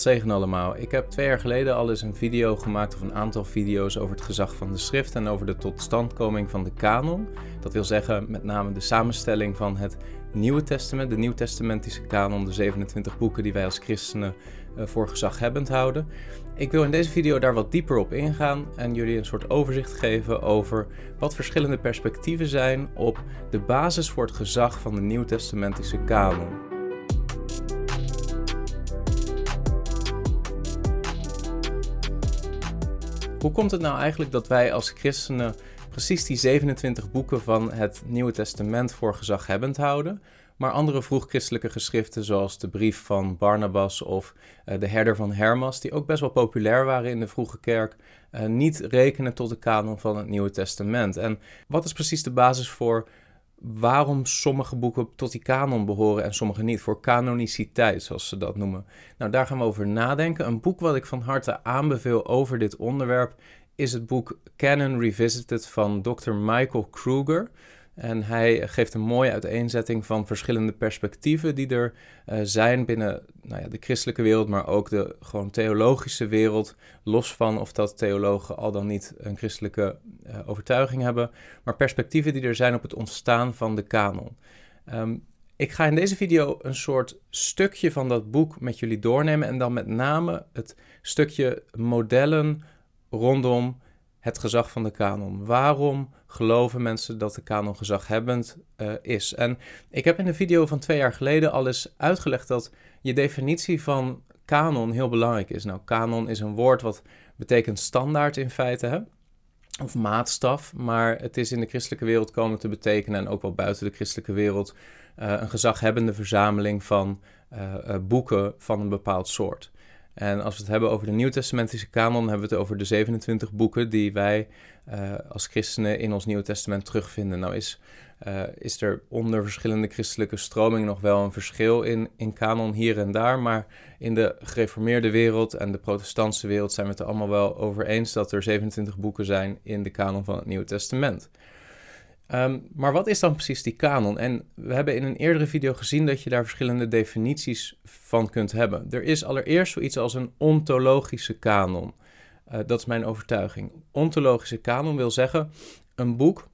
Zegen allemaal. Ik heb twee jaar geleden al eens een video gemaakt, of een aantal video's over het gezag van de schrift en over de totstandkoming van de kanon. Dat wil zeggen met name de samenstelling van het Nieuwe Testament, de Nieuwtestamentische kanon, de 27 boeken die wij als christenen uh, voor gezaghebbend houden. Ik wil in deze video daar wat dieper op ingaan en jullie een soort overzicht geven over wat verschillende perspectieven zijn op de basis voor het gezag van de Nieuwtestamentische kanon. Hoe komt het nou eigenlijk dat wij als christenen precies die 27 boeken van het Nieuwe Testament voor gezaghebbend houden, maar andere vroeg-christelijke geschriften zoals de brief van Barnabas of uh, de herder van Hermas, die ook best wel populair waren in de vroege kerk, uh, niet rekenen tot de kanon van het Nieuwe Testament? En wat is precies de basis voor waarom sommige boeken tot die kanon behoren en sommige niet, voor canoniciteit, zoals ze dat noemen. Nou, daar gaan we over nadenken. Een boek wat ik van harte aanbeveel over dit onderwerp is het boek Canon Revisited van Dr. Michael Kruger. En hij geeft een mooie uiteenzetting van verschillende perspectieven die er uh, zijn binnen nou ja, de christelijke wereld, maar ook de gewoon theologische wereld. Los van of dat theologen al dan niet een christelijke uh, overtuiging hebben, maar perspectieven die er zijn op het ontstaan van de kanon. Um, ik ga in deze video een soort stukje van dat boek met jullie doornemen en dan met name het stukje modellen rondom het gezag van de kanon. Waarom geloven mensen dat de kanon gezaghebbend uh, is? En ik heb in een video van twee jaar geleden al eens uitgelegd dat je definitie van kanon heel belangrijk is. Nou, kanon is een woord wat betekent standaard in feite, of maatstaf, maar het is in de christelijke wereld komen te betekenen en ook wel buiten de christelijke wereld uh, een gezaghebbende verzameling van uh, boeken van een bepaald soort. En als we het hebben over de Nieuwtestamentische kanon, hebben we het over de 27 boeken die wij uh, als christenen in ons Nieuwe Testament terugvinden. Nou is, uh, is er onder verschillende christelijke stromingen nog wel een verschil in, in kanon hier en daar, maar in de gereformeerde wereld en de protestantse wereld zijn we het er allemaal wel over eens dat er 27 boeken zijn in de kanon van het Nieuwe Testament. Um, maar wat is dan precies die kanon? En we hebben in een eerdere video gezien dat je daar verschillende definities van kunt hebben. Er is allereerst zoiets als een ontologische kanon. Uh, dat is mijn overtuiging. Ontologische kanon wil zeggen een boek,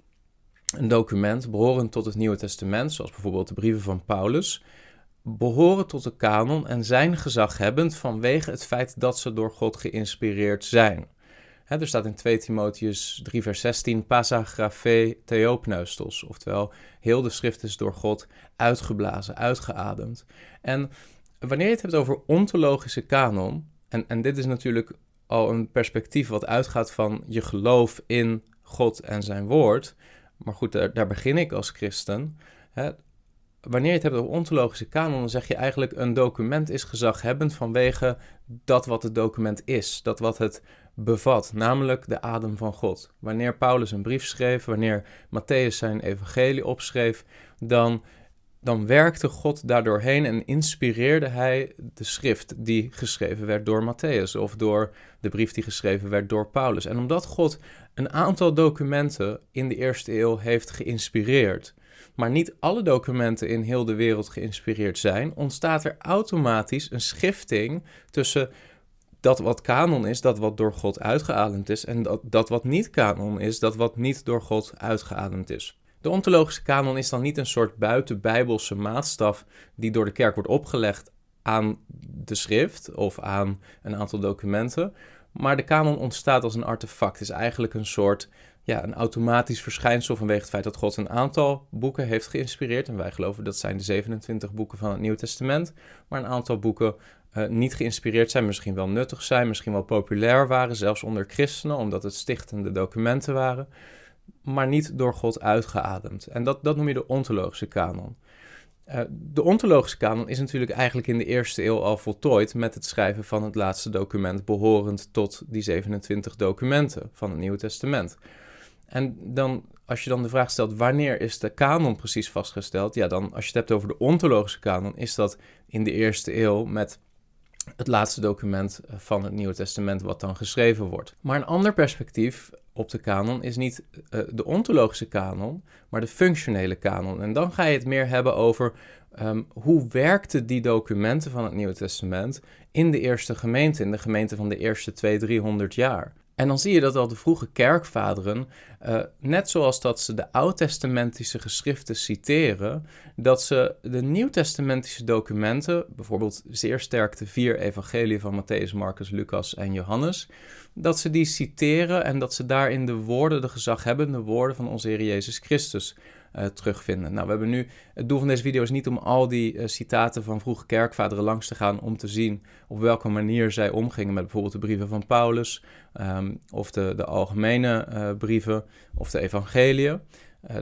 een document behorend tot het Nieuwe Testament, zoals bijvoorbeeld de brieven van Paulus, behoren tot de kanon en zijn gezaghebbend vanwege het feit dat ze door God geïnspireerd zijn er staat in 2 Timotheus 3 vers 16, passa graphe theopneustos, oftewel heel de schrift is door God uitgeblazen, uitgeademd. En wanneer je het hebt over ontologische kanon, en, en dit is natuurlijk al een perspectief wat uitgaat van je geloof in God en zijn woord, maar goed, daar, daar begin ik als christen. wanneer je het hebt over ontologische kanon, dan zeg je eigenlijk een document is gezaghebbend vanwege dat wat het document is, dat wat het bevat, namelijk de adem van God. Wanneer Paulus een brief schreef, wanneer Matthäus zijn evangelie opschreef, dan, dan werkte God daardoorheen en inspireerde hij de schrift die geschreven werd door Matthäus of door de brief die geschreven werd door Paulus. En omdat God een aantal documenten in de eerste eeuw heeft geïnspireerd, maar niet alle documenten in heel de wereld geïnspireerd zijn, ontstaat er automatisch een schifting tussen dat wat kanon is, dat wat door God uitgeademd is, en dat, dat wat niet kanon is, dat wat niet door God uitgeademd is. De ontologische kanon is dan niet een soort buitenbijbelse maatstaf die door de kerk wordt opgelegd aan de schrift of aan een aantal documenten, maar de kanon ontstaat als een artefact. Is eigenlijk een soort ja, een automatisch verschijnsel vanwege het feit dat God een aantal boeken heeft geïnspireerd. En wij geloven dat zijn de 27 boeken van het Nieuwe Testament, maar een aantal boeken uh, niet geïnspireerd zijn, misschien wel nuttig zijn, misschien wel populair waren, zelfs onder christenen, omdat het stichtende documenten waren, maar niet door God uitgeademd. En dat, dat noem je de ontologische kanon. Uh, de ontologische kanon is natuurlijk eigenlijk in de eerste eeuw al voltooid met het schrijven van het laatste document behorend tot die 27 documenten van het Nieuwe Testament. En dan, als je dan de vraag stelt wanneer is de kanon precies vastgesteld, ja, dan als je het hebt over de ontologische kanon, is dat in de eerste eeuw met het laatste document van het Nieuwe Testament wat dan geschreven wordt. Maar een ander perspectief op de kanon is niet uh, de ontologische kanon, maar de functionele kanon. En dan ga je het meer hebben over um, hoe werkten die documenten van het Nieuwe Testament in de eerste gemeente, in de gemeente van de eerste 200, 300 jaar. En dan zie je dat al de vroege kerkvaderen, uh, net zoals dat ze de oud-testamentische geschriften citeren, dat ze de nieuw-testamentische documenten, bijvoorbeeld zeer sterk de vier evangeliën van Matthäus, Marcus, Lucas en Johannes, dat ze die citeren en dat ze daarin de woorden, de gezaghebbende woorden van onze Heer Jezus Christus uh, terugvinden. Nou, we hebben nu, het doel van deze video is niet om al die uh, citaten van vroege kerkvaderen langs te gaan om te zien op welke manier zij omgingen met bijvoorbeeld de brieven van Paulus um, of de, de algemene uh, brieven of de evangeliën.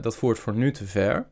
dat voert voor nu te ver.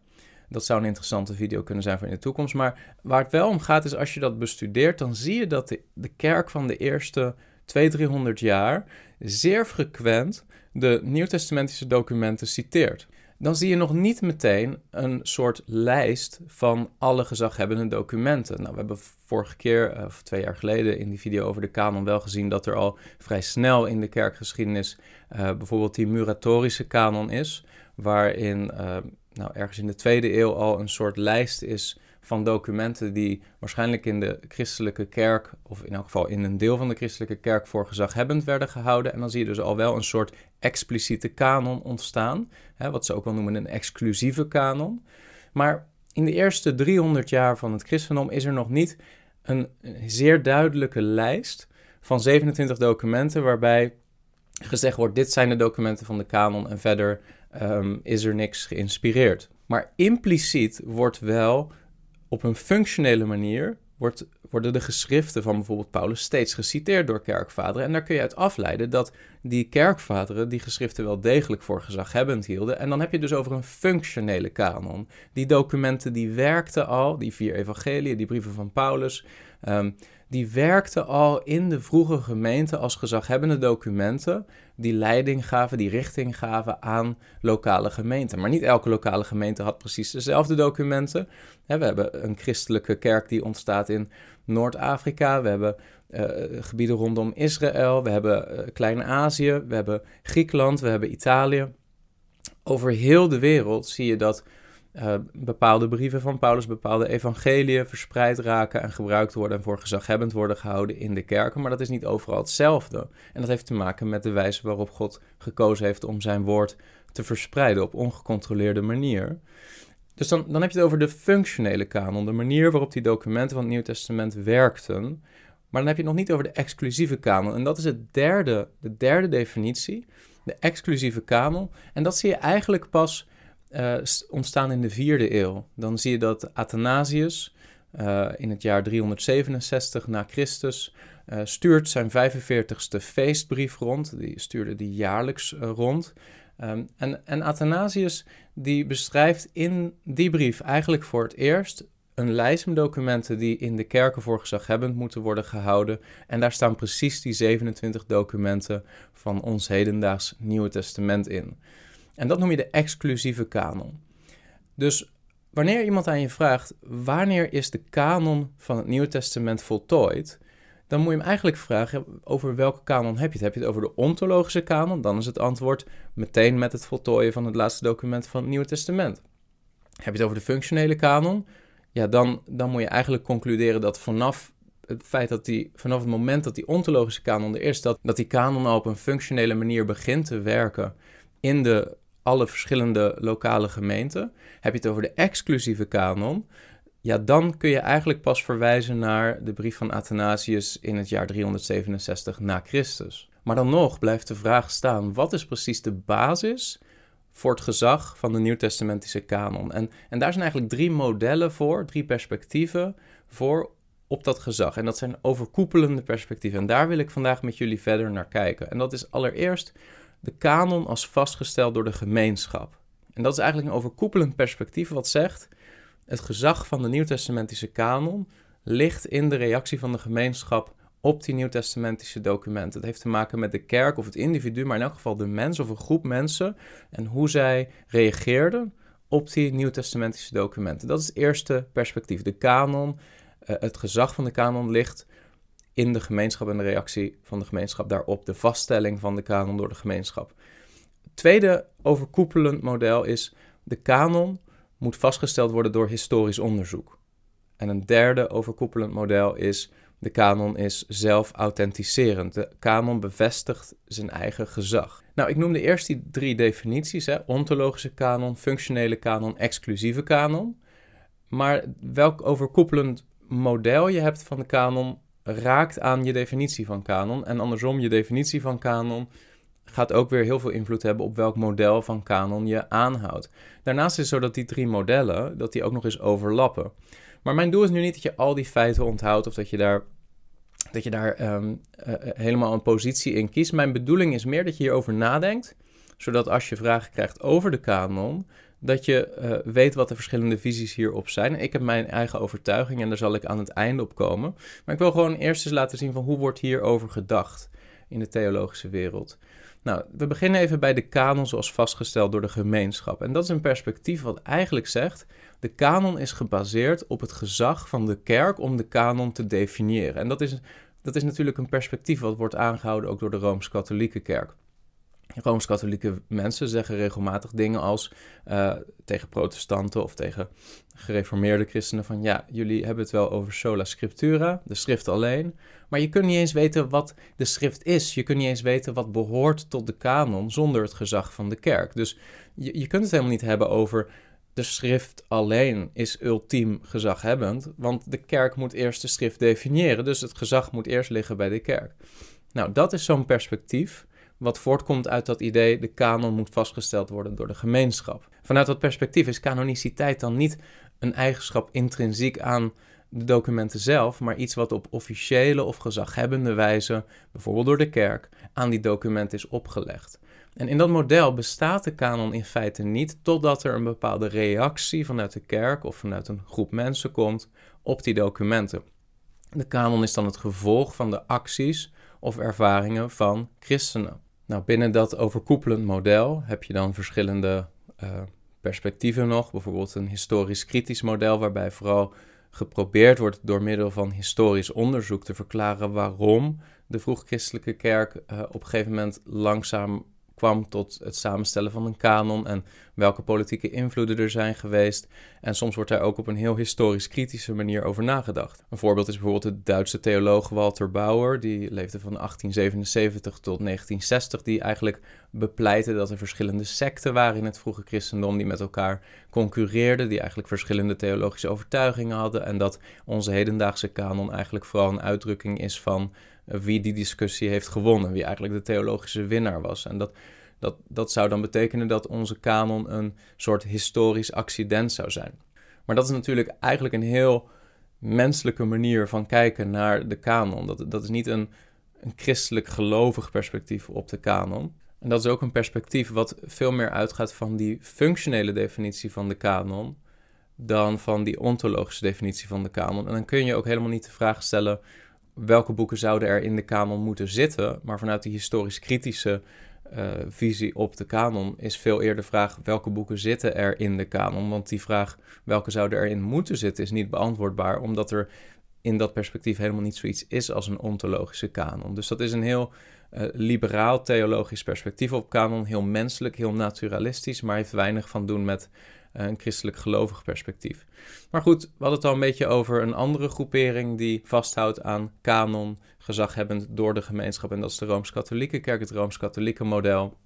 Dat zou een interessante video kunnen zijn voor in de toekomst. Maar waar het wel om gaat is als je dat bestudeert, dan zie je dat de, de kerk van de eerste 200, 300 jaar zeer frequent de Nieuwtestamentische documenten citeert dan zie je nog niet meteen een soort lijst van alle gezaghebbende documenten. Nou, we hebben vorige keer, eh, of twee jaar geleden, in die video over de kanon wel gezien dat er al vrij snel in de kerkgeschiedenis uh, bijvoorbeeld die muratorische kanon is, waarin uh, nou, ergens in de tweede eeuw al een soort lijst is van documenten die waarschijnlijk in de christelijke kerk, of in elk geval in een deel van de christelijke kerk, voor gezaghebbend werden gehouden. En dan zie je dus al wel een soort expliciete kanon ontstaan, hè, wat ze ook wel noemen een exclusieve kanon. Maar in de eerste 300 jaar van het christendom is er nog niet een zeer duidelijke lijst van 27 documenten waarbij gezegd wordt: dit zijn de documenten van de kanon en verder um, is er niks geïnspireerd. Maar impliciet wordt wel op een functionele manier wordt, worden de geschriften van bijvoorbeeld Paulus steeds geciteerd door kerkvaderen. En daar kun je uit afleiden dat die kerkvaderen die geschriften wel degelijk voor gezaghebbend hielden. En dan heb je dus over een functionele kanon. Die documenten die werkten al, die vier evangeliën, die brieven van Paulus, um, die werkten al in de vroege gemeente als gezaghebbende documenten die leiding gaven, die richting gaven aan lokale gemeenten. Maar niet elke lokale gemeente had precies dezelfde documenten. We hebben een christelijke kerk die ontstaat in Noord-Afrika, we hebben uh, gebieden rondom Israël, we hebben uh, Klein-Azië, we hebben Griekenland, we hebben Italië. Over heel de wereld zie je dat uh, bepaalde brieven van Paulus, bepaalde evangeliën verspreid raken en gebruikt worden en voor gezaghebbend worden gehouden in de kerken. Maar dat is niet overal hetzelfde. En dat heeft te maken met de wijze waarop God gekozen heeft om zijn woord te verspreiden op ongecontroleerde manier. Dus dan, dan heb je het over de functionele kanon, de manier waarop die documenten van het Nieuw Testament werkten. Maar dan heb je nog niet over de exclusieve kanon. En dat is het derde, de derde definitie, de exclusieve kanon. En dat zie je eigenlijk pas uh, ontstaan in de vierde eeuw. Dan zie je dat Athanasius uh, in het jaar 367 na Christus uh, stuurt zijn 45ste feestbrief rond. Die stuurde die jaarlijks rond. Um, en, en Athanasius die beschrijft in die brief eigenlijk voor het eerst een lijst met documenten die in de kerken voor gezaghebbend moeten worden gehouden. En daar staan precies die 27 documenten van ons hedendaags Nieuwe Testament in. En dat noem je de exclusieve kanon. Dus wanneer iemand aan je vraagt wanneer is de kanon van het Nieuwe Testament voltooid, dan moet je hem eigenlijk vragen over welke kanon heb je het. Heb je het over de ontologische kanon? Dan is het antwoord meteen met het voltooien van het laatste document van het Nieuwe Testament. Heb je het over de functionele kanon? Ja, dan, dan moet je eigenlijk concluderen dat vanaf het feit dat die, vanaf het moment dat die ontologische kanon er is, dat, dat die kanon op een functionele manier begint te werken in de alle verschillende lokale gemeenten. Heb je het over de exclusieve kanon, ja, dan kun je eigenlijk pas verwijzen naar de brief van Athanasius in het jaar 367 na Christus. Maar dan nog blijft de vraag staan: wat is precies de basis voor het gezag van de Nieuwtestamentische kanon? En, en daar zijn eigenlijk drie modellen voor, drie perspectieven voor op dat gezag. En dat zijn overkoepelende perspectieven. En daar wil ik vandaag met jullie verder naar kijken. En dat is allereerst de kanon als vastgesteld door de gemeenschap. En dat is eigenlijk een overkoepelend perspectief wat zegt: het gezag van de Nieuwtestamentische kanon ligt in de reactie van de gemeenschap op die Nieuwtestamentische documenten. Het heeft te maken met de kerk of het individu, maar in elk geval de mens of een groep mensen en hoe zij reageerden op die Nieuwtestamentische documenten. Dat is het eerste perspectief. De kanon, eh, het gezag van de kanon ligt in de gemeenschap en de reactie van de gemeenschap daarop, de vaststelling van de kanon door de gemeenschap. tweede overkoepelend model is de kanon moet vastgesteld worden door historisch onderzoek. En een derde overkoepelend model is de kanon is zelf authenticerend. De kanon bevestigt zijn eigen gezag. Nou, ik noemde eerst die drie definities: hè? ontologische kanon, functionele kanon, exclusieve kanon. Maar welk overkoepelend model je hebt van de kanon raakt aan je definitie van kanon. En andersom, je definitie van kanon gaat ook weer heel veel invloed hebben op welk model van kanon je aanhoudt. Daarnaast is het zo dat die drie modellen, dat die ook nog eens overlappen. Maar mijn doel is nu niet dat je al die feiten onthoudt of dat je daar, dat je daar ehm, eh, eh, helemaal een positie in kiest. Mijn bedoeling is meer dat je hierover nadenkt, zodat als je vragen krijgt over de kanon, dat je eh, weet wat de verschillende visies hierop zijn. Ik heb mijn eigen overtuiging en daar zal ik aan het einde op komen. Maar ik wil gewoon eerst eens laten zien van hoe wordt hierover gedacht in de theologische wereld. Nou, we beginnen even bij de kanon zoals vastgesteld door de gemeenschap. En dat is een perspectief wat eigenlijk zegt: de kanon is gebaseerd op het gezag van de kerk om de kanon te definiëren. En dat is, dat is natuurlijk een perspectief wat wordt aangehouden ook door de Rooms-Katholieke Kerk. Rooms-katholieke mensen zeggen regelmatig dingen als uh, tegen protestanten of tegen gereformeerde christenen van ja, jullie hebben het wel over sola scriptura, de schrift alleen, maar je kunt niet eens weten wat de schrift is. Je kunt niet eens weten wat behoort tot de kanon zonder het gezag van de kerk. Dus je, je kunt het helemaal niet hebben over de schrift alleen is ultiem gezaghebbend, want de kerk moet eerst de schrift definiëren, dus het gezag moet eerst liggen bij de kerk. Nou, dat is zo'n perspectief wat voortkomt uit dat idee, de kanon moet vastgesteld worden door de gemeenschap. Vanuit dat perspectief is canoniciteit dan niet een eigenschap intrinsiek aan de documenten zelf, maar iets wat op officiële of gezaghebbende wijze, bijvoorbeeld door de kerk, aan die documenten is opgelegd. En in dat model bestaat de kanon in feite niet totdat er een bepaalde reactie vanuit de kerk of vanuit een groep mensen komt op die documenten. De kanon is dan het gevolg van de acties of ervaringen van christenen. Nou, binnen dat overkoepelend model heb je dan verschillende uh, perspectieven nog. Bijvoorbeeld een historisch kritisch model, waarbij vooral geprobeerd wordt door middel van historisch onderzoek te verklaren waarom de vroeg-christelijke kerk uh, op een gegeven moment langzaam kwam tot het samenstellen van een kanon en welke politieke invloeden er zijn geweest. En soms wordt daar ook op een heel historisch kritische manier over nagedacht. Een voorbeeld is bijvoorbeeld de Duitse theoloog Walter Bauer, die leefde van 1877 tot 1960, die eigenlijk bepleitte dat er verschillende secten waren in het vroege christendom die met elkaar concurreerden, die eigenlijk verschillende theologische overtuigingen hadden en dat onze hedendaagse kanon eigenlijk vooral een uitdrukking is van wie die discussie heeft gewonnen, wie eigenlijk de theologische winnaar was. En dat, dat, dat zou dan betekenen dat onze kanon een soort historisch accident zou zijn. Maar dat is natuurlijk eigenlijk een heel menselijke manier van kijken naar de kanon. Dat, dat is niet een, een christelijk gelovig perspectief op de kanon. En dat is ook een perspectief wat veel meer uitgaat van die functionele definitie van de kanon dan van die ontologische definitie van de kanon. En dan kun je ook helemaal niet de vraag stellen welke boeken zouden er in de kanon moeten zitten. Maar vanuit die historisch-kritische uh, visie op de kanon is veel eerder de vraag welke boeken zitten er in de kanon. Want die vraag welke zouden erin moeten zitten is niet beantwoordbaar, omdat er in dat perspectief helemaal niet zoiets is als een ontologische kanon. Dus dat is een heel uh, liberaal theologisch perspectief op kanon, heel menselijk, heel naturalistisch, maar heeft weinig van doen met eh, een christelijk gelovig perspectief. Maar goed, we hadden het al een beetje over een andere groepering die vasthoudt aan kanon, gezaghebbend door de gemeenschap. En dat is de Rooms-Katholieke Kerk, het Rooms-Katholieke model.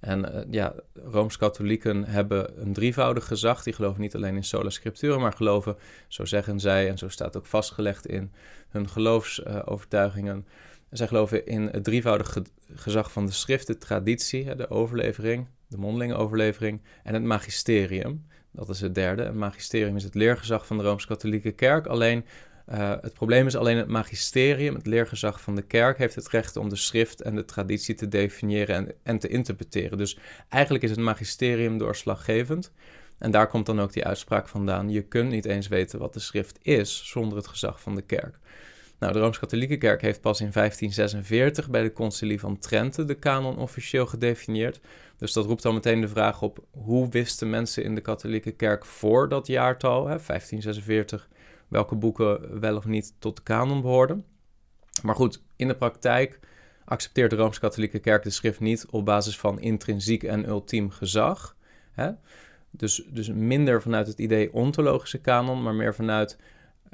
En uh, ja, Rooms-Katholieken hebben een drievoudig gezag. Die geloven niet alleen in sola scriptura, maar geloven, zo zeggen zij, en zo staat ook vastgelegd in hun geloofsovertuigingen. Zij geloven in het drievoudig gezag van de schrift, de traditie, de overlevering, de mondelinge overlevering en het magisterium. Dat is het derde. Het magisterium is het leergezag van de Rooms-Katholieke Kerk. Alleen uh, het probleem is alleen het magisterium, het leergezag van de kerk, heeft het recht om de schrift en de traditie te definiëren en, en te interpreteren. Dus eigenlijk is het magisterium doorslaggevend. En daar komt dan ook die uitspraak vandaan. Je kunt niet eens weten wat de schrift is zonder het gezag van de kerk. Nou, de Rooms-Katholieke Kerk heeft pas in 1546 bij de Concilie van Trente de kanon officieel gedefinieerd. Dus dat roept dan meteen de vraag op: hoe wisten mensen in de Katholieke Kerk voor dat jaartal, hè, 1546, welke boeken wel of niet tot de kanon behoorden? Maar goed, in de praktijk accepteert de Rooms-Katholieke Kerk de schrift niet op basis van intrinsiek en ultiem gezag. Hè? Dus, dus minder vanuit het idee ontologische kanon, maar meer vanuit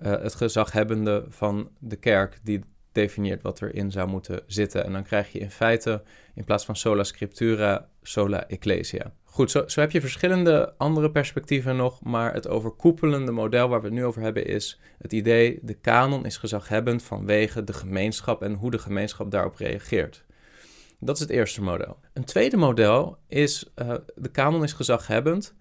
het gezaghebbende van de kerk die definieert wat erin zou moeten zitten. En dan krijg je in feite in plaats van sola scriptura, sola ecclesia. Goed, zo, zo heb je verschillende andere perspectieven nog, maar het overkoepelende model waar we het nu over hebben is het idee de kanon is gezaghebbend vanwege de gemeenschap en hoe de gemeenschap daarop reageert. Dat is het eerste model. Een tweede model is uh, de kanon is gezaghebbend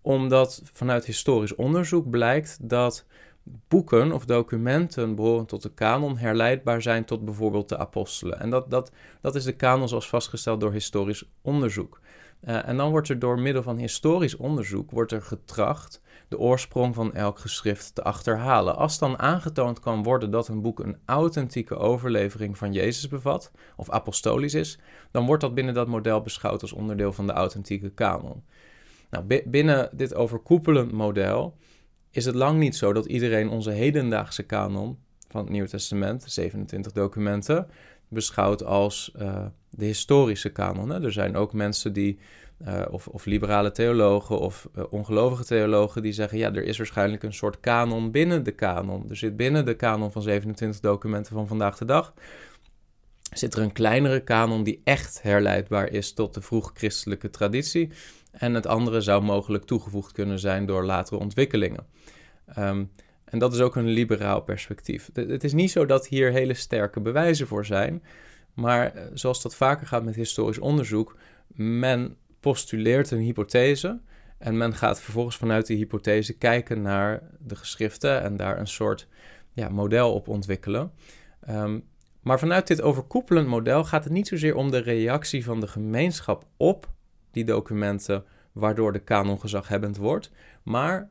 omdat vanuit historisch onderzoek blijkt dat boeken of documenten behorend tot de kanon herleidbaar zijn tot bijvoorbeeld de apostelen. En dat, dat, dat is de kanon zoals vastgesteld door historisch onderzoek. Uh, en dan wordt er door middel van historisch onderzoek wordt er getracht de oorsprong van elk geschrift te achterhalen. Als dan aangetoond kan worden dat een boek een authentieke overlevering van Jezus bevat, of apostolisch is, dan wordt dat binnen dat model beschouwd als onderdeel van de authentieke kanon. Nou, binnen dit overkoepelend model is het lang niet zo dat iedereen onze hedendaagse kanon van het Nieuwe Testament, 27 documenten, beschouwt als uh, de historische kanon. Er zijn ook mensen die, uh, of, of, liberale theologen of uh, ongelovige theologen, die zeggen: ja, er is waarschijnlijk een soort kanon binnen de kanon. Er zit binnen de kanon van 27 documenten van vandaag de dag. Zit er een kleinere kanon die echt herleidbaar is tot de vroeg-christelijke traditie. En het andere zou mogelijk toegevoegd kunnen zijn door latere ontwikkelingen. Um, en dat is ook een liberaal perspectief. Het is niet zo dat hier hele sterke bewijzen voor zijn, maar eh, zoals dat vaker gaat met historisch onderzoek, men postuleert een hypothese en men gaat vervolgens vanuit die hypothese kijken naar de geschriften en daar een soort ja, model op ontwikkelen. Um, maar vanuit dit overkoepelend model gaat het niet zozeer om de reactie van de gemeenschap op die documenten waardoor de kanon gezaghebbend wordt, maar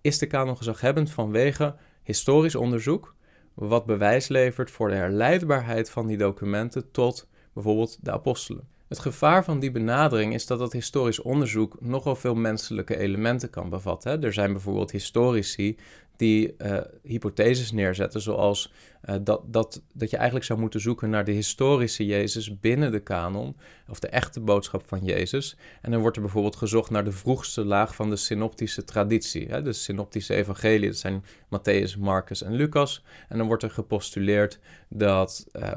is de kanon gezaghebbend vanwege historisch onderzoek, wat bewijs levert voor de herleidbaarheid van die documenten tot bijvoorbeeld de apostelen. Het gevaar van die benadering is dat dat historisch onderzoek nogal veel menselijke elementen kan bevatten. Er zijn bijvoorbeeld historici die uh, hypotheses neerzetten, zoals uh, dat, dat, dat je eigenlijk zou moeten zoeken naar de historische Jezus binnen de kanon, of de echte boodschap van Jezus. En dan wordt er bijvoorbeeld gezocht naar de vroegste laag van de synoptische traditie. Hè? De synoptische evangelie, dat zijn Matthäus, Marcus en Lucas. En dan wordt er gepostuleerd dat uh,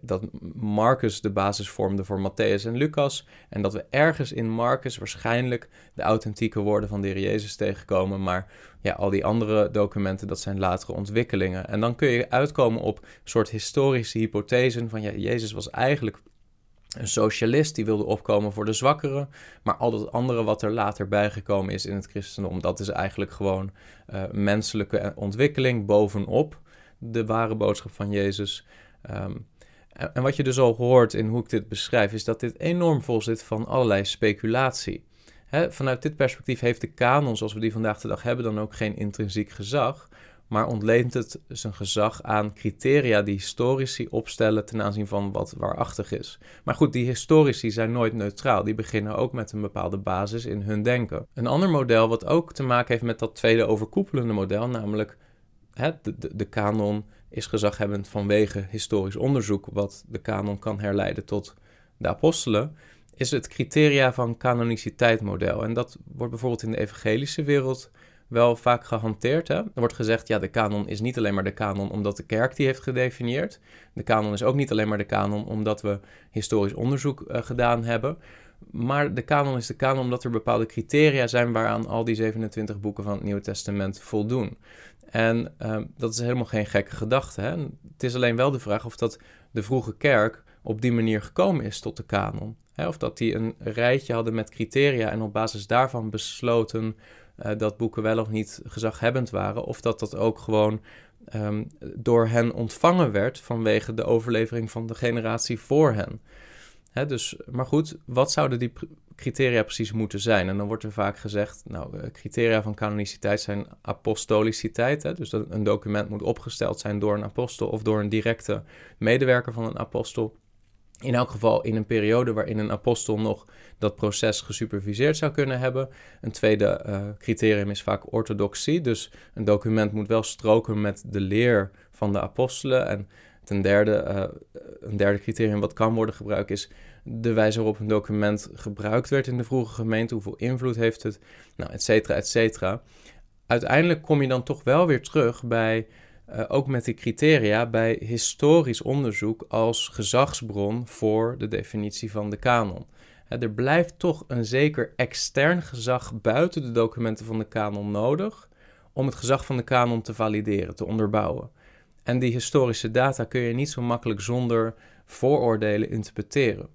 dat Marcus de basis vormde voor Matthäus en Lucas. En dat we ergens in Marcus waarschijnlijk de authentieke woorden van de Heer Jezus tegenkomen. Maar ja, al die andere documenten, dat zijn latere ontwikkelingen. En dan kun je uitkomen op soort historische hypothesen van ja, Jezus was eigenlijk een socialist die wilde opkomen voor de zwakkeren. Maar al dat andere wat er later bijgekomen is in het christendom, dat is eigenlijk gewoon uh, menselijke ontwikkeling bovenop de ware boodschap van Jezus. Um, en wat je dus al hoort in hoe ik dit beschrijf, is dat dit enorm vol zit van allerlei speculatie. vanuit dit perspectief heeft de kanon, zoals we die vandaag de dag hebben, dan ook geen intrinsiek gezag, maar ontleent het zijn gezag aan criteria die historici opstellen ten aanzien van wat waarachtig is. Maar goed, die historici zijn nooit neutraal. Die beginnen ook met een bepaalde basis in hun denken. Een ander model wat ook te maken heeft met dat tweede overkoepelende model, namelijk de, de, de kanon is gezaghebbend vanwege historisch onderzoek, wat de kanon kan herleiden tot de apostelen, is het criteria van canoniciteit model. En dat wordt bijvoorbeeld in de evangelische wereld wel vaak gehanteerd. Hè? Er wordt gezegd, ja, de kanon is niet alleen maar de kanon omdat de kerk die heeft gedefinieerd. De kanon is ook niet alleen maar de kanon omdat we historisch onderzoek uh, gedaan hebben. Maar de kanon is de kanon omdat er bepaalde criteria zijn waaraan al die 27 boeken van het Nieuwe Testament voldoen. En um, dat is helemaal geen gekke gedachte. Hè? Het is alleen wel de vraag of dat de vroege kerk op die manier gekomen is tot de kanon. Hè? Of dat die een rijtje hadden met criteria en op basis daarvan besloten uh, dat boeken wel of niet gezaghebbend waren. Of dat dat ook gewoon um, door hen ontvangen werd vanwege de overlevering van de generatie voor hen. Dus, maar goed, wat zouden die criteria precies moeten zijn? En dan wordt er vaak gezegd, nou, eh, criteria van canoniciteit zijn apostoliciteit. Hè, dus dat een document moet opgesteld zijn door een apostel of door een directe medewerker van een apostel. In elk geval in een periode waarin een apostel nog dat proces gesuperviseerd zou kunnen hebben. Een tweede uh, criterium is vaak orthodoxie. Dus een document moet wel stroken met de leer van de apostelen. En Ten derde, uh, een derde criterium wat kan worden gebruikt is de wijze waarop een document gebruikt werd in de vroege gemeente, hoeveel invloed heeft het, nou, et cetera, et cetera. Uiteindelijk kom je dan toch wel weer terug bij, uh, ook met die criteria, bij historisch onderzoek als gezagsbron voor de definitie van de kanon. er blijft toch een zeker extern gezag buiten de documenten van de kanon nodig om het gezag van de kanon te valideren, te onderbouwen. En die historische data kun je niet zo makkelijk zonder vooroordelen interpreteren.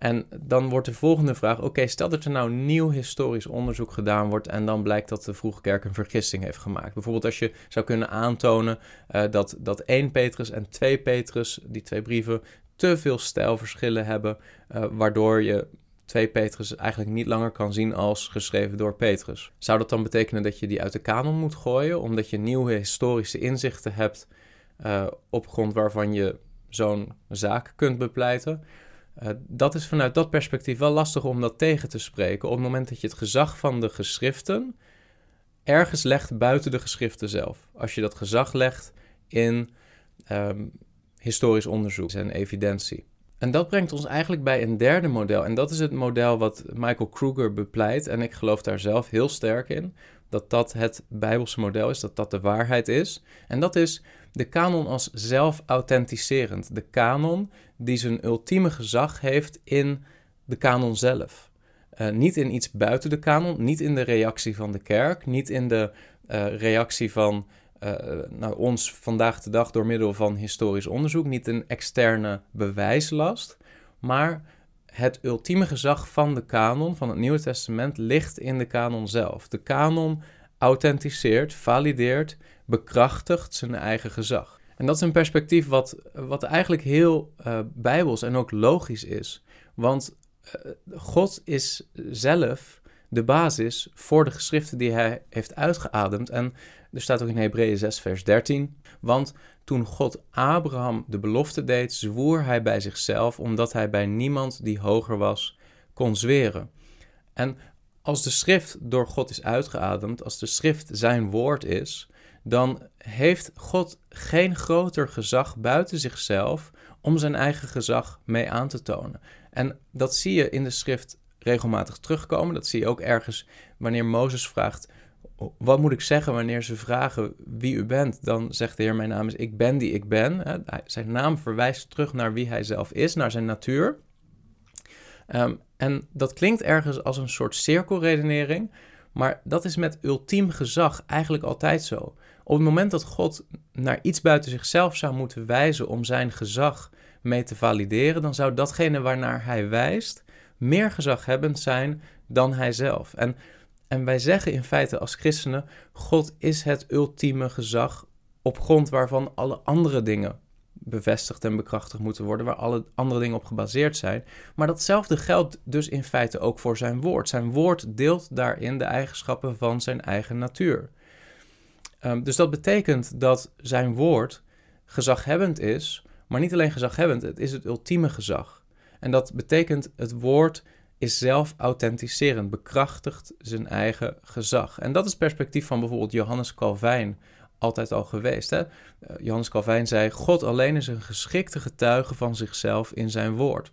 En dan wordt de volgende vraag: oké, stel dat er nou nieuw historisch onderzoek gedaan wordt en dan blijkt dat de vroege kerk een vergissing heeft gemaakt. Bijvoorbeeld als je zou kunnen aantonen uh, dat, dat 1 Petrus en 2 Petrus, die twee brieven, te veel stijlverschillen hebben, uh, waardoor je 2 Petrus eigenlijk niet langer kan zien als geschreven door Petrus. Zou dat dan betekenen dat je die uit de kanon moet gooien, omdat je nieuwe historische inzichten hebt uh, op grond waarvan je zo'n zaak kunt bepleiten? Uh, dat is vanuit dat perspectief wel lastig om dat tegen te spreken. Op het moment dat je het gezag van de geschriften ergens legt buiten de geschriften zelf. Als je dat gezag legt in um, historisch onderzoek en evidentie. En dat brengt ons eigenlijk bij een derde model. En dat is het model wat Michael Kruger bepleit. En ik geloof daar zelf heel sterk in. Dat dat het Bijbelse model is, dat dat de waarheid is. En dat is de kanon als zelf-authenticerend. De kanon die zijn ultieme gezag heeft in de kanon zelf. Uh, niet in iets buiten de kanon, niet in de reactie van de kerk, niet in de uh, reactie van uh, nou, ons vandaag de dag door middel van historisch onderzoek, niet een externe bewijslast, maar het ultieme gezag van de kanon, van het Nieuwe Testament, ligt in de kanon zelf. De kanon authenticeert, valideert, bekrachtigt zijn eigen gezag. En dat is een perspectief wat, wat eigenlijk heel uh, bijbels en ook logisch is. Want uh, God is zelf de basis voor de geschriften die hij heeft uitgeademd. En er staat ook in Hebreeën 6, vers 13. Want toen God Abraham de belofte deed, zwoer hij bij zichzelf, omdat hij bij niemand die hoger was kon zweren. En als de schrift door God is uitgeademd, als de schrift zijn woord is, dan heeft God geen groter gezag buiten zichzelf om zijn eigen gezag mee aan te tonen. En dat zie je in de schrift regelmatig terugkomen. Dat zie je ook ergens wanneer Mozes vraagt: Wat moet ik zeggen wanneer ze vragen wie u bent? Dan zegt de Heer: Mijn naam is Ik ben die ik ben. Zijn naam verwijst terug naar wie hij zelf is, naar zijn natuur. Um, en dat klinkt ergens als een soort cirkelredenering, maar dat is met ultiem gezag eigenlijk altijd zo. Op het moment dat God naar iets buiten zichzelf zou moeten wijzen om zijn gezag mee te valideren, dan zou datgene waarnaar hij wijst meer gezaghebbend zijn dan hij zelf. En, en wij zeggen in feite als christenen: God is het ultieme gezag op grond waarvan alle andere dingen bevestigd en bekrachtigd moeten worden, waar alle andere dingen op gebaseerd zijn. Maar datzelfde geldt dus in feite ook voor zijn woord. Zijn woord deelt daarin de eigenschappen van zijn eigen natuur. Um, dus dat betekent dat zijn woord gezaghebbend is, maar niet alleen gezaghebbend, het is het ultieme gezag. En dat betekent het woord is zelf authenticerend, bekrachtigt zijn eigen gezag. En dat is het perspectief van bijvoorbeeld Johannes Calvijn altijd al geweest. Hè? Eh, Johannes Calvijn zei: God alleen is een geschikte getuige van zichzelf in zijn woord.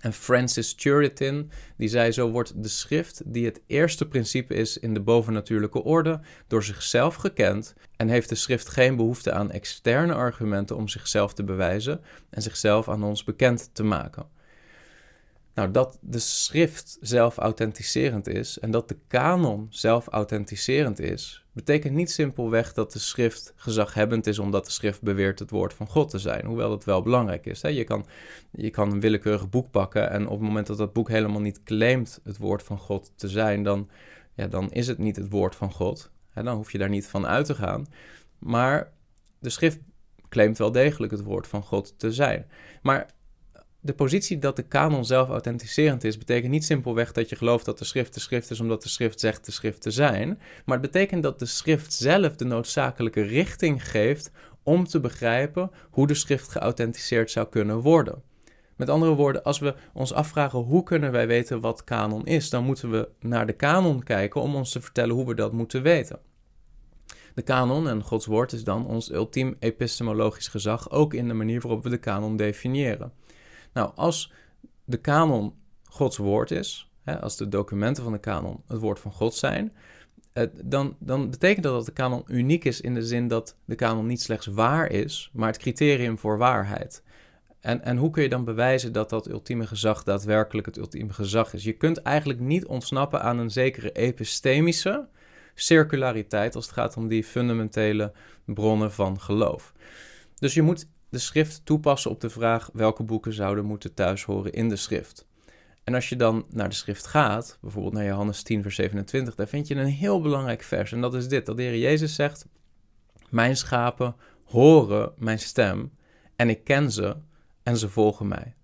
En Francis Turretin, die zei: Zo wordt de schrift, die het eerste principe is in de bovennatuurlijke orde, door zichzelf gekend en heeft de schrift geen behoefte aan externe argumenten om zichzelf te bewijzen en zichzelf aan ons bekend te maken. Nou, dat de schrift zelf authenticerend is en dat de kanon zelf authenticerend is, betekent niet simpelweg dat de schrift gezaghebbend is omdat de schrift beweert het woord van God te zijn. Hoewel dat wel belangrijk is. Hè? Je, kan, je kan een willekeurig boek pakken en op het moment dat dat boek helemaal niet claimt het woord van God te zijn, dan, ja, dan is het niet het woord van God. Hè? Dan hoef je daar niet van uit te gaan. Maar de schrift claimt wel degelijk het woord van God te zijn. Maar de positie dat de kanon zelf authenticerend is, betekent niet simpelweg dat je gelooft dat de schrift de schrift is omdat de schrift zegt de schrift te zijn, maar het betekent dat de schrift zelf de noodzakelijke richting geeft om te begrijpen hoe de schrift geauthenticeerd zou kunnen worden. Met andere woorden, als we ons afvragen hoe kunnen wij weten wat kanon is, dan moeten we naar de kanon kijken om ons te vertellen hoe we dat moeten weten. De kanon en Gods woord is dan ons ultiem epistemologisch gezag, ook in de manier waarop we de kanon definiëren. Nou, als de kanon Gods woord is, hè, als de documenten van de kanon het woord van God zijn, eh, dan, dan betekent dat dat de kanon uniek is in de zin dat de kanon niet slechts waar is, maar het criterium voor waarheid. En, en hoe kun je dan bewijzen dat dat ultieme gezag daadwerkelijk het ultieme gezag is? Je kunt eigenlijk niet ontsnappen aan een zekere epistemische circulariteit als het gaat om die fundamentele bronnen van geloof. Dus je moet de schrift toepassen op de vraag welke boeken zouden moeten thuishoren in de schrift. En als je dan naar de schrift gaat, bijvoorbeeld naar Johannes 10, vers 27, daar vind je een heel belangrijk vers. En dat is dit: dat de Heer Jezus zegt: Mijn schapen horen mijn stem en ik ken ze en ze volgen mij.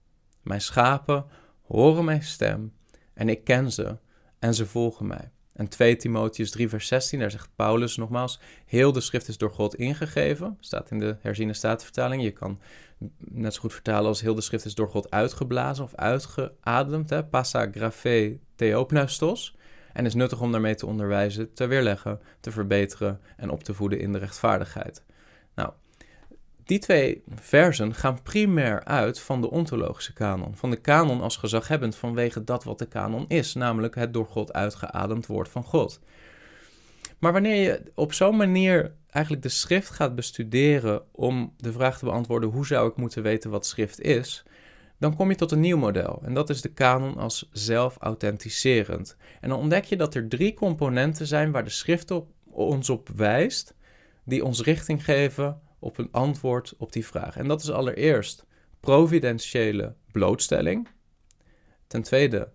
Mijn schapen horen mijn stem en ik ken ze en ze volgen mij. En 2 Timotheus 3 vers 16, daar zegt Paulus nogmaals, heel de schrift is door God ingegeven, staat in de herziene statenvertaling. Je kan net zo goed vertalen als heel de schrift is door God uitgeblazen of uitgeademd, hè? passa graphe theopneustos, en is nuttig om daarmee te onderwijzen, te weerleggen, te verbeteren en op te voeden in de rechtvaardigheid. Nou, die twee versen gaan primair uit van de ontologische kanon. Van de kanon als gezaghebbend vanwege dat wat de kanon is, namelijk het door God uitgeademd woord van God. Maar wanneer je op zo'n manier eigenlijk de schrift gaat bestuderen om de vraag te beantwoorden hoe zou ik moeten weten wat schrift is, dan kom je tot een nieuw model. En dat is de kanon als zelfauthenticerend. En dan ontdek je dat er drie componenten zijn waar de schrift op, ons op wijst, die ons richting geven op een antwoord op die vraag. En dat is allereerst providentiële blootstelling. Ten tweede,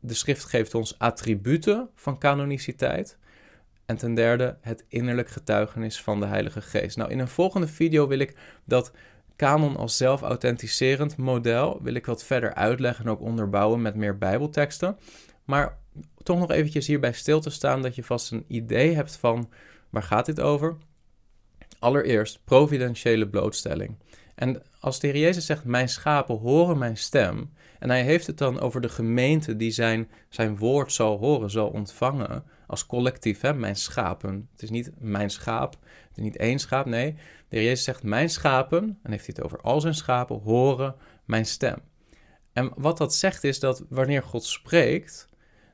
de schrift geeft ons attributen van canoniciteit. En ten derde, het innerlijk getuigenis van de Heilige Geest. Nou, in een volgende video wil ik dat kanon als zelfauthenticerend model wil ik wat verder uitleggen en ook onderbouwen met meer bijbelteksten. Maar toch nog eventjes hierbij stil te staan dat je vast een idee hebt van waar gaat dit over? Allereerst providentiële blootstelling. En als de Heer Jezus zegt, mijn schapen horen mijn stem, en hij heeft het dan over de gemeente die zijn, zijn woord zal horen, zal ontvangen, als collectief, hè, mijn schapen. Het is niet mijn schaap, het is niet één schaap, nee. De Heer Jezus zegt, mijn schapen, en heeft hij het over al zijn schapen, horen mijn stem. En wat dat zegt is dat wanneer God spreekt,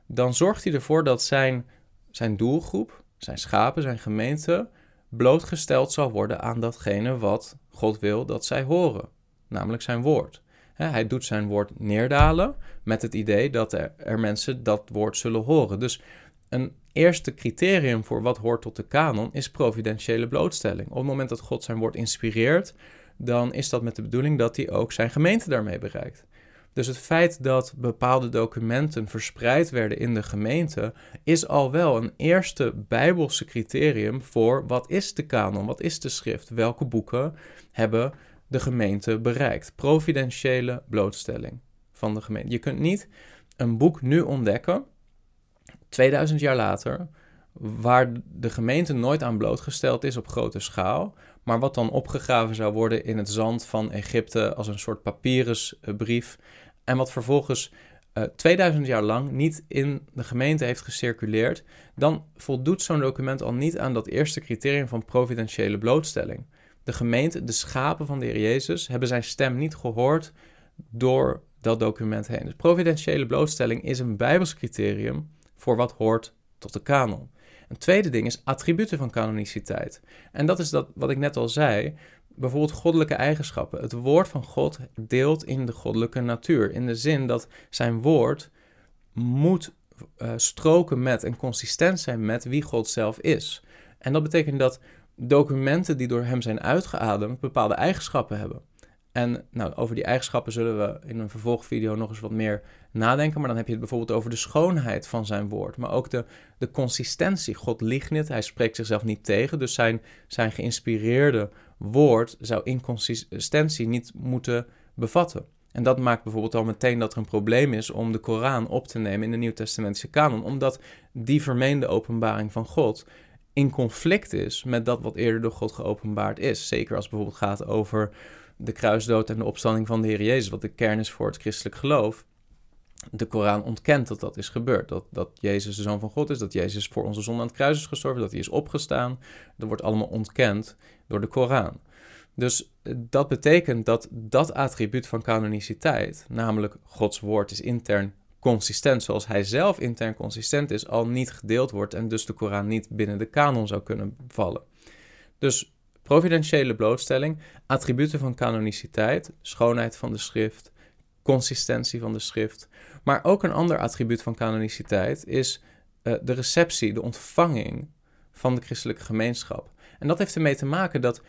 dan zorgt hij ervoor dat zijn, zijn doelgroep, zijn schapen, zijn gemeente, blootgesteld zal worden aan datgene wat God wil dat zij horen, namelijk zijn woord. Hij doet zijn woord neerdalen met het idee dat er, mensen dat woord zullen horen. Dus een eerste criterium voor wat hoort tot de kanon is providentiële blootstelling. Op het moment dat God zijn woord inspireert, dan is dat met de bedoeling dat hij ook zijn gemeente daarmee bereikt. Dus het feit dat bepaalde documenten verspreid werden in de gemeente is al wel een eerste bijbelse criterium voor wat is de kanon, wat is de schrift, welke boeken hebben de gemeente bereikt. Providentiële blootstelling van de gemeente. Je kunt niet een boek nu ontdekken, 2000 jaar later, waar de gemeente nooit aan blootgesteld is op grote schaal, maar wat dan opgegraven zou worden in het zand van Egypte als een soort papyrusbrief en wat vervolgens uh, eh, 2000 jaar lang niet in de gemeente heeft gecirculeerd, dan voldoet zo'n document al niet aan dat eerste criterium van providentiële blootstelling. De gemeente, de schapen van de Heer Jezus, hebben zijn stem niet gehoord door dat document heen. Dus providentiële blootstelling is een Bijbels criterium voor wat hoort tot de kanon. Een tweede ding is attributen van canoniciteit. En dat is dat wat ik net al zei bijvoorbeeld goddelijke eigenschappen. Het woord van God deelt in de goddelijke natuur. In de zin dat zijn woord moet uh, stroken met en consistent zijn met wie God zelf is. En dat betekent dat documenten die door hem zijn uitgeademd bepaalde eigenschappen hebben. En nou, over die eigenschappen zullen we in een vervolgvideo nog eens wat meer nadenken. Maar dan heb je het bijvoorbeeld over de schoonheid van zijn woord. Maar ook de, de consistentie. God liegt niet, hij spreekt zichzelf niet tegen. Dus zijn, zijn geïnspireerde woord zou inconsistentie niet moeten bevatten. En dat maakt bijvoorbeeld al meteen dat er een probleem is om de Koran op te nemen in de Nieuw-Testamentische kanon, omdat die vermeende openbaring van God in conflict is met dat wat eerder door God geopenbaard is. Zeker als het bijvoorbeeld gaat over de kruisdood en de opstanding van de Heer Jezus, wat de kern is voor het christelijk geloof. De Koran ontkent dat dat is gebeurd. Dat, dat Jezus de Zoon van God is, dat Jezus voor onze zonde aan het kruis is gestorven, dat hij is opgestaan. Dat wordt allemaal ontkend door de Koran. Dus eh, dat betekent dat dat attribuut van canoniciteit, namelijk Gods woord is intern consistent, zoals hij zelf intern consistent is, al niet gedeeld wordt en dus de Koran niet binnen de kanon zou kunnen vallen. Dus providentiële blootstelling, attributen van canoniciteit, schoonheid van de schrift, consistentie van de schrift, maar ook een ander attribuut van canoniciteit is uh, de receptie, de ontvanging van de christelijke gemeenschap. En dat heeft ermee te maken dat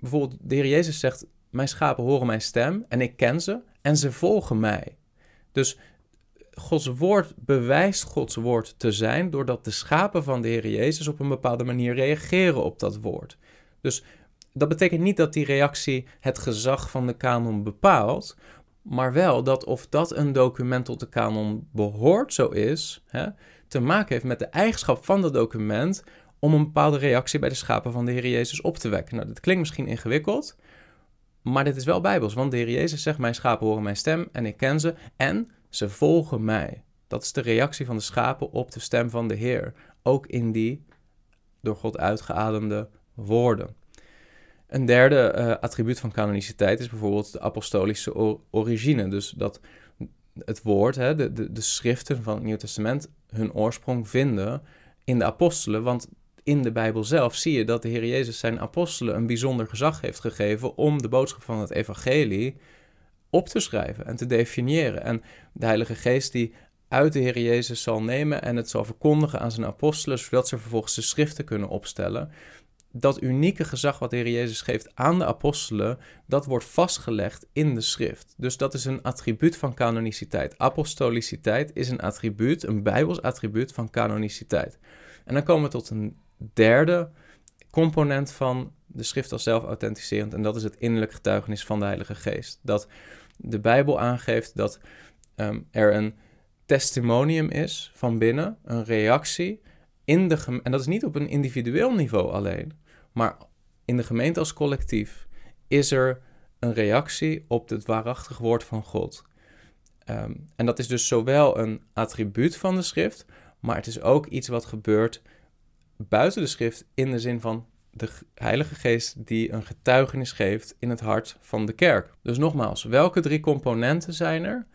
bijvoorbeeld de Heer Jezus zegt: Mijn schapen horen mijn stem en ik ken ze en ze volgen mij. Dus Gods woord bewijst Gods woord te zijn doordat de schapen van de Heer Jezus op een bepaalde manier reageren op dat woord. Dus dat betekent niet dat die reactie het gezag van de kanon bepaalt, maar wel dat of dat een document tot de kanon behoort, zo is, hè, te maken heeft met de eigenschap van dat document om een bepaalde reactie bij de schapen van de Heer Jezus op te wekken. Nou, dat klinkt misschien ingewikkeld, maar dit is wel bijbels, want de Heer Jezus zegt, mijn schapen horen mijn stem en ik ken ze en ze volgen mij. Dat is de reactie van de schapen op de stem van de Heer, ook in die door God uitgeademde woorden. Een derde uh, attribuut van canoniciteit is bijvoorbeeld de apostolische origine. Dus dat het woord, hè, de, de, de schriften van het Nieuw Testament, hun oorsprong vinden in de apostelen. Want in de Bijbel zelf zie je dat de Heer Jezus zijn apostelen een bijzonder gezag heeft gegeven om de boodschap van het evangelie op te schrijven en te definiëren. En de Heilige Geest die uit de Heer Jezus zal nemen en het zal verkondigen aan zijn apostelen, zodat ze vervolgens de schriften kunnen opstellen dat unieke gezag wat de Heer Jezus geeft aan de apostelen, dat wordt vastgelegd in de schrift. Dus dat is een attribuut van canoniciteit. Apostoliciteit is een attribuut, een bijbels attribuut van canoniciteit. En dan komen we tot een derde component van de schrift als zelfauthenticerend en dat is het innerlijk getuigenis van de Heilige Geest. Dat de Bijbel aangeeft dat ehm, er een testimonium is van binnen, een reactie in de en dat is niet op een individueel niveau alleen, maar in de gemeente als collectief is er een reactie op het waarachtig woord van God. Ehm, en dat is dus zowel een attribuut van de schrift, maar het is ook iets wat gebeurt buiten de schrift in de zin van de Heilige Geest die een getuigenis geeft in het hart van de kerk. Dus nogmaals, welke drie componenten zijn er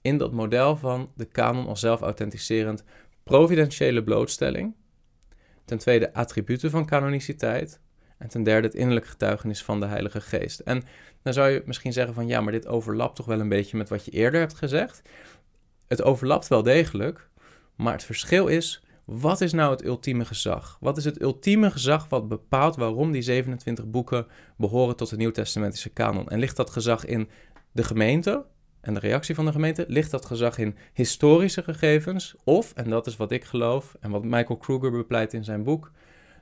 in dat model van de kanon als zelfauthenticerend providentiële blootstelling? Ten tweede attributen van canoniciteit. En ten derde het innerlijk getuigenis van de Heilige Geest. En dan zou je misschien zeggen van ja, maar dit overlapt toch wel een beetje met wat je eerder hebt gezegd. Het overlapt wel degelijk, maar het verschil is, wat is nou het ultieme gezag? Wat is het ultieme gezag wat bepaalt waarom die 27 boeken behoren tot de Nieuw-Testamentische kanon? En ligt dat gezag in de gemeente, en de reactie van de gemeente, ligt dat gezag in historische gegevens of, en dat is wat ik geloof en wat Michael Kruger bepleit in zijn boek,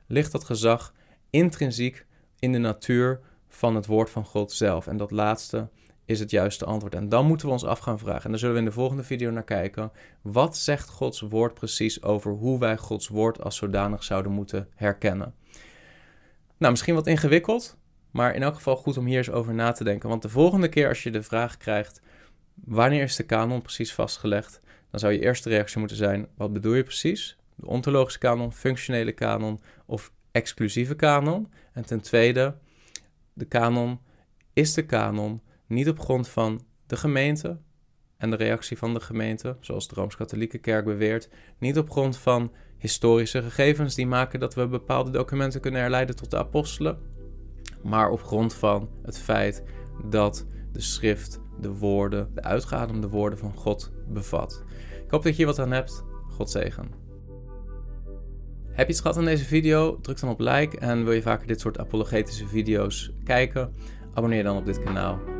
ligt dat gezag intrinsiek in de natuur van het woord van God zelf. En dat laatste is het juiste antwoord. En dan moeten we ons af gaan vragen, en daar zullen we in de volgende video naar kijken, wat zegt Gods woord precies over hoe wij Gods woord als zodanig zouden moeten herkennen? Nou, misschien wat ingewikkeld, maar in elk geval goed om hier eens over na te denken. Want de volgende keer als je de vraag krijgt, Wanneer is de kanon precies vastgelegd? Dan zou je eerste reactie moeten zijn: wat bedoel je precies? De ontologische kanon, functionele kanon of exclusieve kanon? En ten tweede, de kanon is de kanon niet op grond van de gemeente en de reactie van de gemeente, zoals de Rooms-Katholieke Kerk beweert, niet op grond van historische gegevens die maken dat we bepaalde documenten kunnen herleiden tot de apostelen, maar op grond van het feit dat de schrift de woorden, de uitgeademde woorden van God bevat. Ik hoop dat je hier wat aan hebt. God zegen. Heb je iets gehad aan deze video? Druk dan op like en wil je vaker dit soort apologetische video's kijken? Abonneer dan op dit kanaal